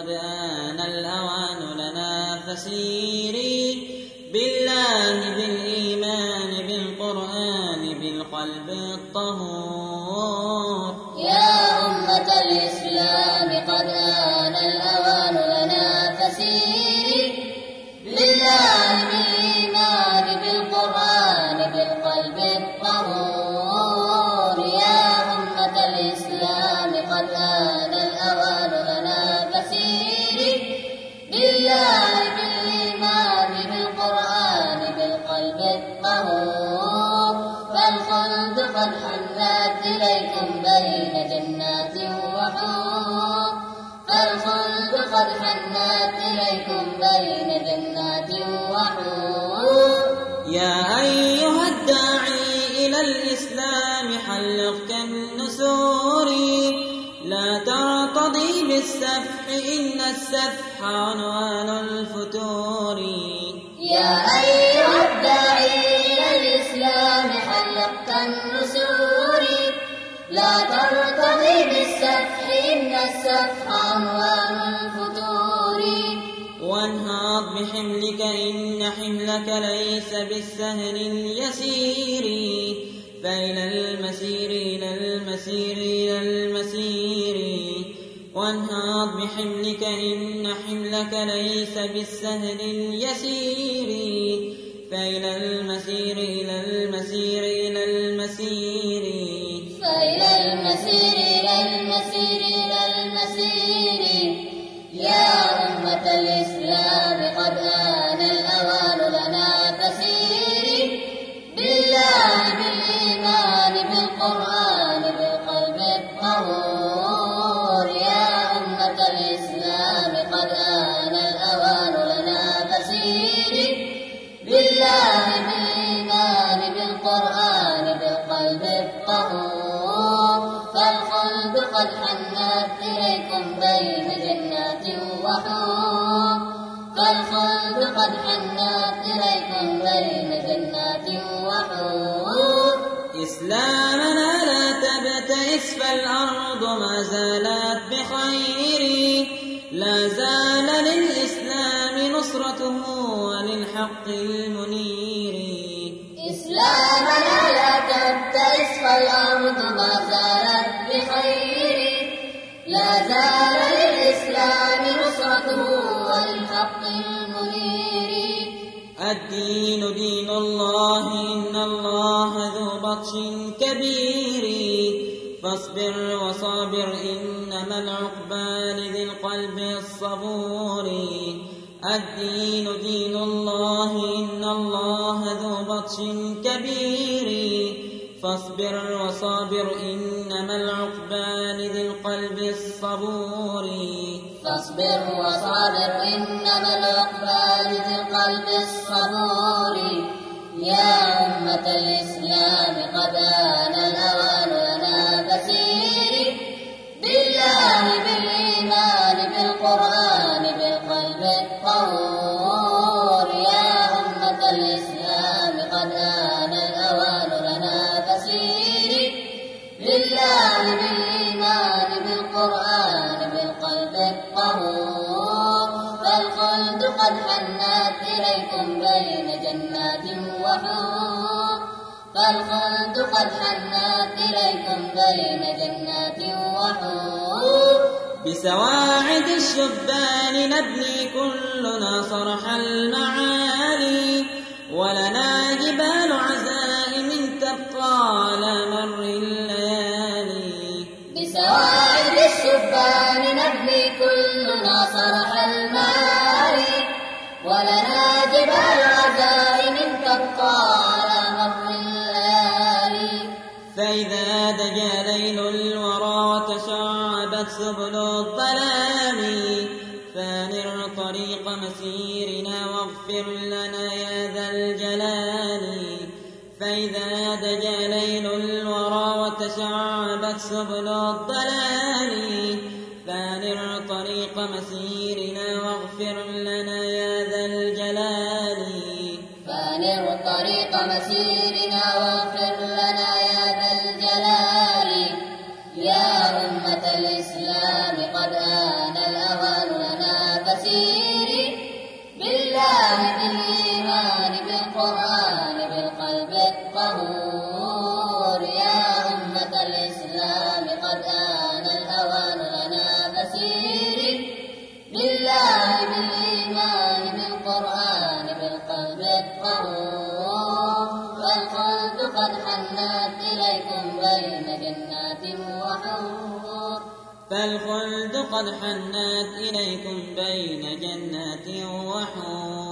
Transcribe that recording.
قد آن الأوان لنا فسيري بالله بالإيمان بالقرآن بالقلب الطهور يا أمة الإسلام حنت إليكم بين جنات وحور. فالخلد قد حنت إليكم بين جنات وحور. يا أيها الداعي إلى الإسلام حلق كالنسور لا ترتضي بالسفح إن السفح عنوان الفتور. يا أيها الداعي إلى الإسلام حلقت النسور. ترتضي بالسفح إن السفح عنوان الفتور وانهض بحملك إن حملك ليس بالسهل اليسير فإلى المسير إلى المسير إلى المسير وانهض بحملك إن حملك ليس بالسهل اليسير فإلى المسير إلى المسير إلى المسير المسير إلى المسير إلى المسير يا أمة الإسلام قد آن الأوان لنا فسيري. بالله بالإيمان بالقرآن بالقلب الطهور. يا أمة الإسلام قد آن الأوان لنا فسيري. بالله بين جنات وحور فالخلد قد حنت إليكم بين جنات وحور إسلامنا لا تبتئس فالأرض ما زالت بخير. لا زال للإسلام نصرته وللحق المنير. الدين دين الله إن الله ذو بطش كبير. فاصبر وصابر إنما العقبى لذي القلب الصبور. الدين دين الله إن الله ذو بطش كبير. فاصبر وصابر إنما العقبى لذي القلب الصبور. فاصبر وصابر إنما العقبى لذي القلب الصبور. يا أمة الإسلام قد آن الأوان لنا فسيري بالله بالإيمان بالقرآن جنات وحور. فالخلد قد حنت إليكم بين جنات وحور. بسواعد الشبان نبني كلنا صرح المعالي. ولنا جبال عزائم تبقى على مر الليالي. بسواعد الشبان نبني كلنا صرح المعالي. ولنا جبال سبل الظلام فانر طريق مسيرنا واغفر لنا يا ذا الجلال. فإذا دجى ليل الورى وتشعبت سبل الضلال. فانر طريق مسيرنا واغفر لنا يا ذا الجلال. فانر طريق مسيرنا واغفر لنا القرآن بالقلب الطهور. يا أمة الإسلام قد آن الأوان لنا بسير. بالله بالإيمان بالقرآن بالقلب الطهور. والقلب قد حنت إليكم بين جنات وحور. فالخلد قد حنت إليكم بين جنات وحور.